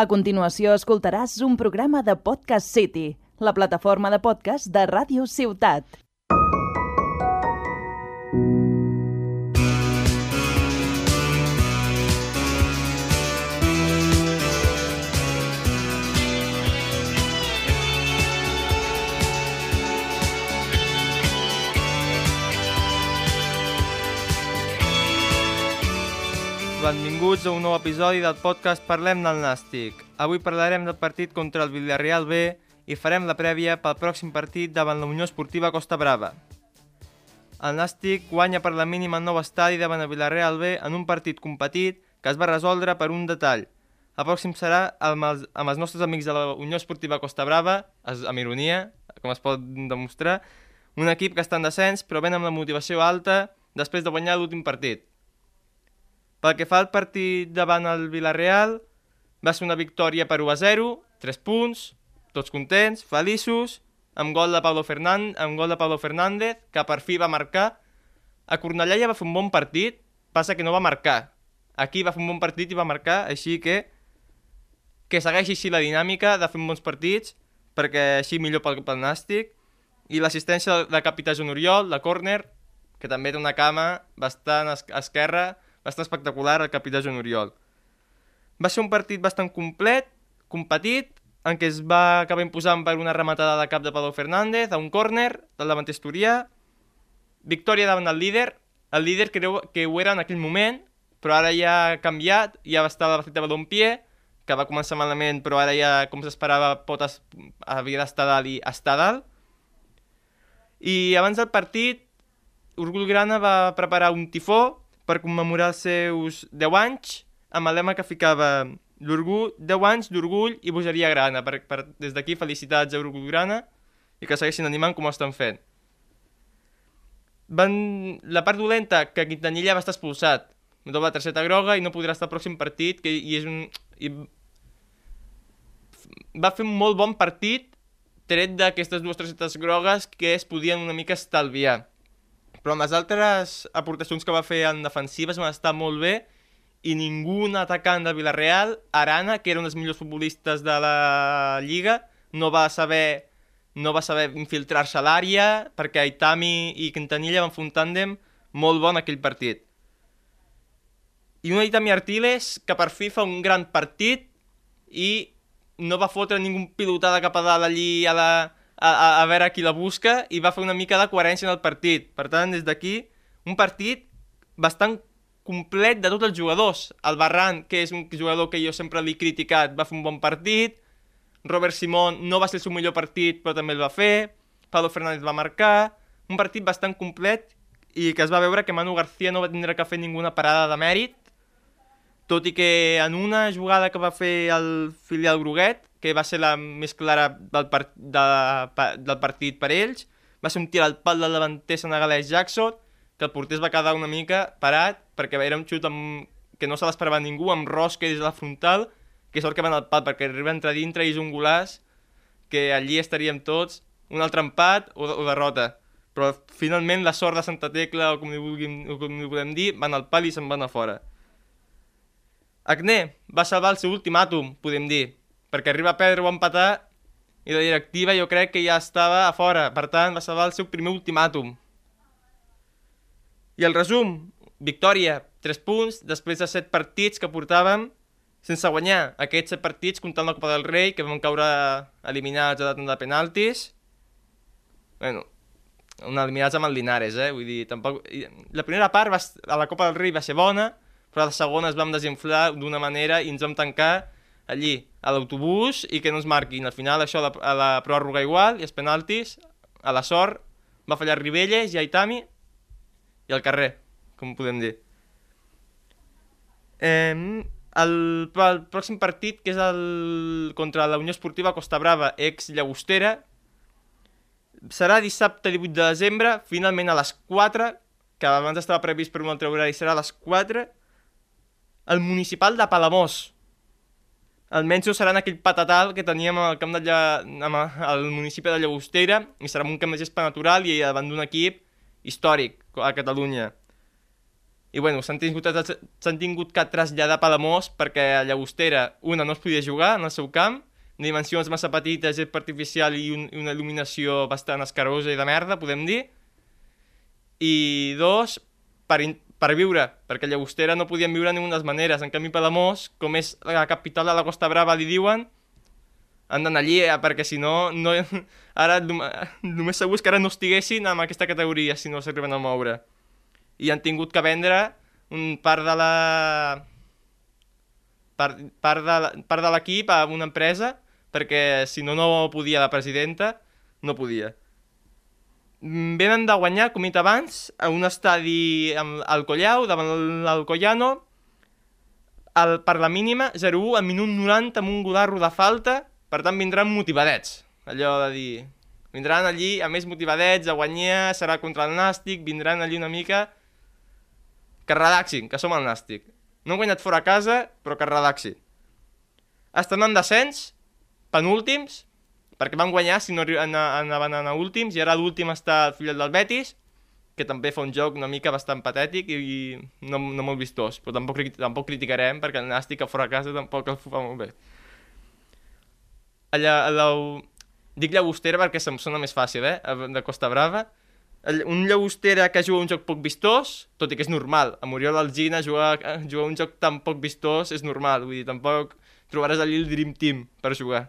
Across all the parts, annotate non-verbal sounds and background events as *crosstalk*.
A continuació escoltaràs un programa de Podcast City, la plataforma de podcast de Ràdio Ciutat. Benvinguts a un nou episodi del podcast Parlem del Nàstic. Avui parlarem del partit contra el Villarreal B i farem la prèvia pel pròxim partit davant la Unió Esportiva Costa Brava. El Nàstic guanya per la mínima nou estadi davant el Villarreal B en un partit competit que es va resoldre per un detall. El pròxim serà amb els, amb els nostres amics de la Unió Esportiva Costa Brava, amb ironia, com es pot demostrar, un equip que està en descens però ven amb la motivació alta després de guanyar l'últim partit. Pel que fa al partit davant el Villarreal, va ser una victòria per 1 a 0, 3 punts, tots contents, feliços, amb gol de Pablo, Fernández, amb gol de Pablo Fernández, que per fi va marcar. A Cornellà ja va fer un bon partit, passa que no va marcar. Aquí va fer un bon partit i va marcar, així que que segueixi així la dinàmica de fer bons partits, perquè així millor pel, pel Nàstic. I l'assistència de capità Joan Oriol, de córner, que també té una cama bastant esquerra, bastant espectacular el capità Joan Oriol. Va ser un partit bastant complet, competit, en què es va acabar imposant per una rematada de cap de Pablo Fernández a un córner del davant Esturià, victòria davant el líder, el líder creu que ho era en aquell moment, però ara ja ha canviat, ja va estar la de Balompié, que va començar malament, però ara ja, com s'esperava, pot es... havia d'estar dalt i està dalt. I abans del partit, Urgul Grana va preparar un tifó per commemorar els seus 10 anys amb el lema que ficava l'orgull, 10 anys d'orgull i bogeria grana. Per, per, des d'aquí felicitats a Orgull Grana i que segueixin animant com ho estan fent. Van... La part dolenta, que Quintanilla va estar expulsat. Doble terceta groga i no podrà estar al pròxim partit que, i és un... I... Va fer un molt bon partit tret d'aquestes dues tercetes grogues que es podien una mica estalviar. Però amb les altres aportacions que va fer en defensives van estar molt bé i ningú atacant del Villarreal, Arana, que era un dels millors futbolistes de la Lliga, no va saber no va saber infiltrar-se a l'àrea perquè Aitami i Quintanilla van fer un tàndem molt bon aquell partit. I un Aitami Artiles que per fi fa un gran partit i no va fotre ningú pilotada cap a dalt allí a la, a, a, a veure qui la busca i va fer una mica de coherència en el partit. Per tant, des d'aquí, un partit bastant complet de tots els jugadors. El Barran, que és un jugador que jo sempre l'he criticat, va fer un bon partit. Robert Simón no va ser el seu millor partit, però també el va fer. Pablo Fernández va marcar. Un partit bastant complet i que es va veure que Manu García no va tindre que fer ninguna parada de mèrit, tot i que en una jugada que va fer el filial Groguet que va ser la més clara del, part, de, del partit per ells. Va ser un tir al pal del davanter senegalès Jackson, que el porter es va quedar una mica parat, perquè era un xut amb, que no se l'esperava ningú, amb Rosque des de la frontal, que sort que van al pal, perquè arriba entre dintre i és un golaç, que allí estaríem tots, un altre empat o, o derrota. Però finalment la sort de Santa Tecla, o com li, vulguin, o com li podem dir, van al pal i se'n van a fora. Agné va salvar el seu ultimàtum, podem dir, perquè arriba a perdre o empatar i la directiva jo crec que ja estava a fora, per tant va salvar el seu primer ultimàtum. I el resum, victòria, 3 punts, després de 7 partits que portàvem sense guanyar. Aquests 7 partits comptant la Copa del Rei, que vam caure eliminats a la tanda de penaltis. Bueno, eliminats amb el Linares, eh? Vull dir, tampoc... La primera part va... a la Copa del Rei va ser bona, però a la segona es vam desinflar d'una manera i ens vam tancar allí, a l'autobús, i que no ens marquin. Al final, això a la, a la pròrroga igual, i els penaltis, a la sort, va fallar Ribelles i Aitami, i al carrer, com podem dir. Eh, el, el pròxim partit, que és el contra la Unió Esportiva Costa Brava, ex Llagostera, serà dissabte 18 de desembre, finalment a les 4, que abans estava previst per un altre horari, serà a les 4, el municipal de Palamós, almenys no serà en aquell patatal que teníem al camp de Lla... al municipi de Llagostera i serà un camp de gespa natural i davant d'un equip històric a Catalunya. i bueno, s'han tingut, tingut que traslladar a Palamós perquè a Llagostera una no es podia jugar en el seu camp, dimensions massa petites, gespa artificial i, un, una il·luminació bastant escarosa i de merda, podem dir. I dos, per, in, per viure, perquè a Llagostera no podien viure de ninguna maneres. En canvi, Palamós, com és la capital de la Costa Brava, li diuen, han d'anar allí, eh, perquè si no, no *laughs* ara només segur que ara no estiguessin en aquesta categoria si no s'arriben a moure i han tingut que vendre un part de la part, part de, l'equip a una empresa perquè si no, no podia la presidenta, no podia. Venen de guanyar, com he dit abans, a un estadi al Collau, davant l'Alcoyano, el, per la mínima, 0-1, al minut 90 amb un godarro de falta, per tant vindran motivadets, allò de dir... Vindran allí, a més motivadets, a guanyar, serà contra el Nàstic, vindran allí una mica que relaxin, que som el Nàstic. No han guanyat fora a casa, però que relaxin. Estan en descens, penúltims, perquè van guanyar si no anaven a últims, i ara l'últim està el fill del Betis, que també fa un joc una mica bastant patètic i, i no, no molt vistós, però tampoc, tampoc criticarem perquè el Nàstic a fora a casa tampoc el fa molt bé. Allà, allà, dic Llagostera perquè se'm sona més fàcil, eh? De Costa Brava un llagostera que juga un joc poc vistós, tot i que és normal. A Muriel Algina jugar, jugar un joc tan poc vistós és normal, vull dir, tampoc trobaràs allí el Dream Team per jugar.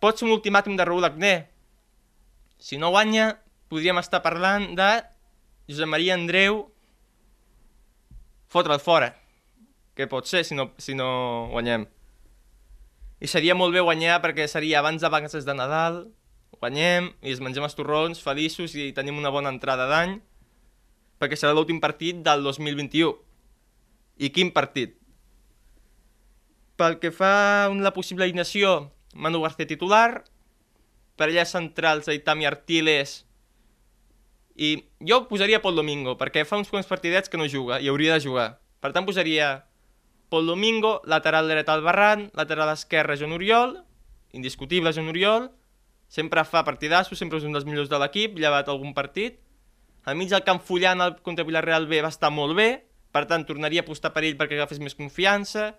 Pot ser un ultimàtum de Raúl Agné. Si no guanya, podríem estar parlant de Josep Maria Andreu fotre'l fora. Què pot ser si no, si no guanyem? I seria molt bé guanyar perquè seria abans de vacances de Nadal, guanyem i es mengem els torrons feliços i tenim una bona entrada d'any perquè serà l'últim partit del 2021. I quin partit? Pel que fa a la possible alineació, Manu García titular, per allà centrals Aitami Artiles i jo posaria Pol Domingo, perquè fa uns quants partidets que no juga i hauria de jugar. Per tant, posaria Pol Domingo, lateral dret al Barran, lateral esquerre Joan Oriol, indiscutible Joan Oriol, sempre fa partidassos, sempre és un dels millors de l'equip, llevat algun partit. Al mig del camp Fullant el contra Villarreal B va estar molt bé, per tant tornaria a apostar per ell perquè agafés més confiança.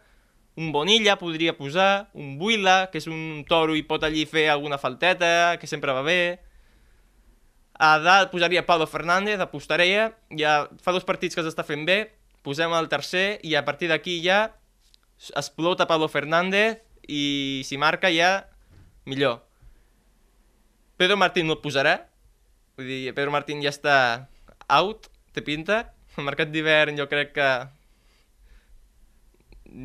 Un Bonilla podria posar, un Buila, que és un toro i pot allí fer alguna falteta, que sempre va bé. A dalt posaria Pablo Fernández, apostaria, ja fa dos partits que s'està fent bé, posem el tercer i a partir d'aquí ja explota Pablo Fernández i si marca ja millor. Pedro Martín no et posarà. Vull dir, Pedro Martín ja està out, té pinta. El *laughs* mercat d'hivern jo crec que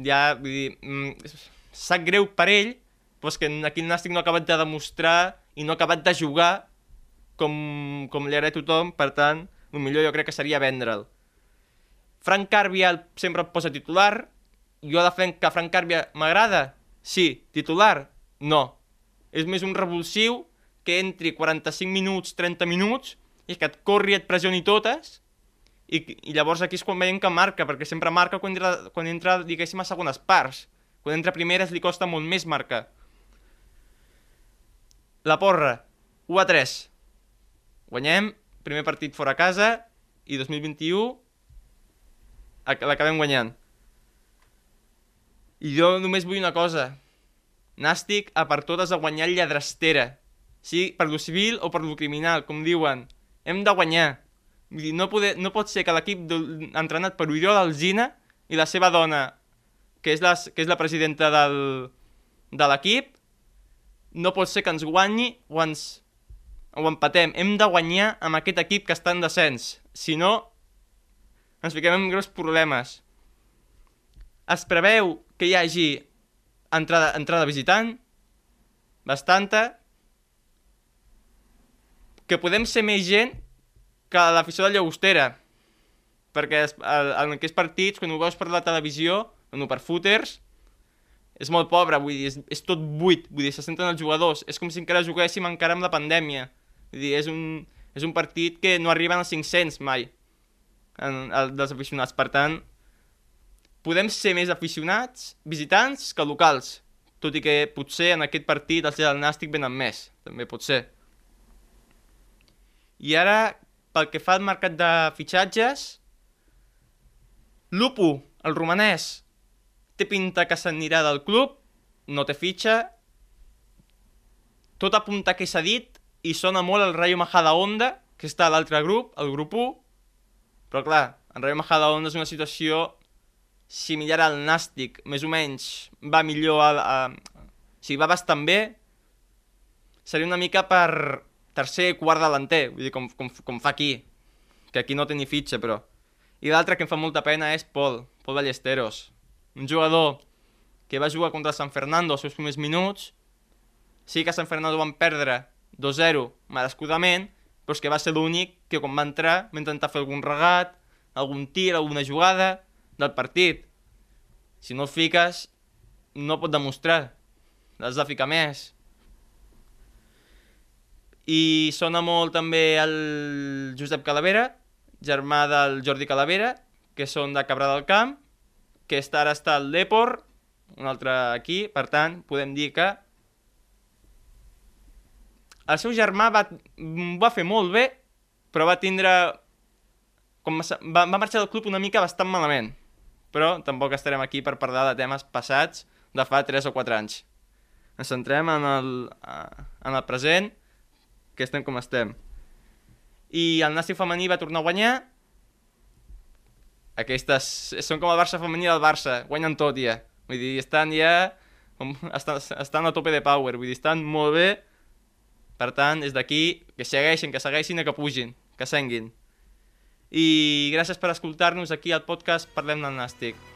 ja, vull dir, mm, sap greu per ell, però és que aquí el Nàstic no ha acabat de demostrar i no ha acabat de jugar com, com li agrada tothom, per tant, el millor jo crec que seria vendre'l. Frank Carbia sempre el posa titular, jo defenc que Frank Carbia m'agrada? Sí. Titular? No. És més un revulsiu que entri 45 minuts, 30 minuts, i que et corri i et pressioni totes, i, i llavors aquí és quan veiem que marca, perquè sempre marca quan entra, quan entra diguéssim, a segones parts. Quan entra a primeres li costa molt més marcar. La porra, 1 a 3. Guanyem, primer partit fora a casa, i 2021 l'acabem guanyant. I jo només vull una cosa. Nàstic a per totes a guanyar lladrastera sigui per lo civil o per lo criminal, com diuen. Hem de guanyar. Vull dir, no, poder, no pot ser que l'equip entrenat per Oriol Alzina i la seva dona, que és la, que és la presidenta del, de l'equip, no pot ser que ens guanyi o ens o empatem. Hem de guanyar amb aquest equip que està en descens. Si no, ens fiquem en greus problemes. Es preveu que hi hagi entrada, entrada visitant, bastanta, que podem ser més gent que l'afició de Llagostera. Perquè en aquests partits, quan ho veus per la televisió, no per footers, és molt pobre, vull dir, és, és tot buit, vull dir, se senten els jugadors. És com si encara juguéssim encara amb la pandèmia. Vull dir, és un, és un partit que no arriben als 500 mai, en, en, dels aficionats. Per tant, podem ser més aficionats, visitants, que locals. Tot i que potser en aquest partit els del Nàstic venen més, també pot ser. I ara pel que fa al mercat de fitxatges, Lupu, el romanès, té pinta que s'anirà del club, no té fitxa, tot apunta que s'ha dit i sona molt el Rayo Majada Onda, que està a l'altre grup, el grup 1, però clar, el Rayo Majada Onda és una situació similar al Nàstic, més o menys va millor a, a... o sigui, va bastant bé. Seria una mica per tercer, quart delanter, vull dir, com, com, com fa aquí que aquí no té ni fitxa, però i l'altre que em fa molta pena és Pol, Pol Ballesteros un jugador que va jugar contra San Fernando els seus primers minuts sí que San Fernando van perdre 2-0 merescudament però és que va ser l'únic que quan va entrar va intentar fer algun regat, algun tir, alguna jugada del partit. Si no el fiques, no pot demostrar. L'has de ficar més. I sona molt també el Josep Calavera, germà del Jordi Calavera, que són de Cabra del Camp, que està, ara està al Depor, un altre aquí, per tant, podem dir que el seu germà va, va fer molt bé, però va tindre... Com va, va marxar del club una mica bastant malament però tampoc estarem aquí per parlar de temes passats de fa 3 o 4 anys. Ens centrem en el, en el present, que estem com estem. I el Nàstic femení va tornar a guanyar. Aquestes són com el Barça femení del Barça, guanyen tot ja. Vull dir, estan ja... Estan, estan a tope de power, vull dir, estan molt bé. Per tant, des d'aquí, que segueixin, que segueixin i que pugin, que senguin i gràcies per escoltar-nos aquí al podcast Parlem del Nàstic.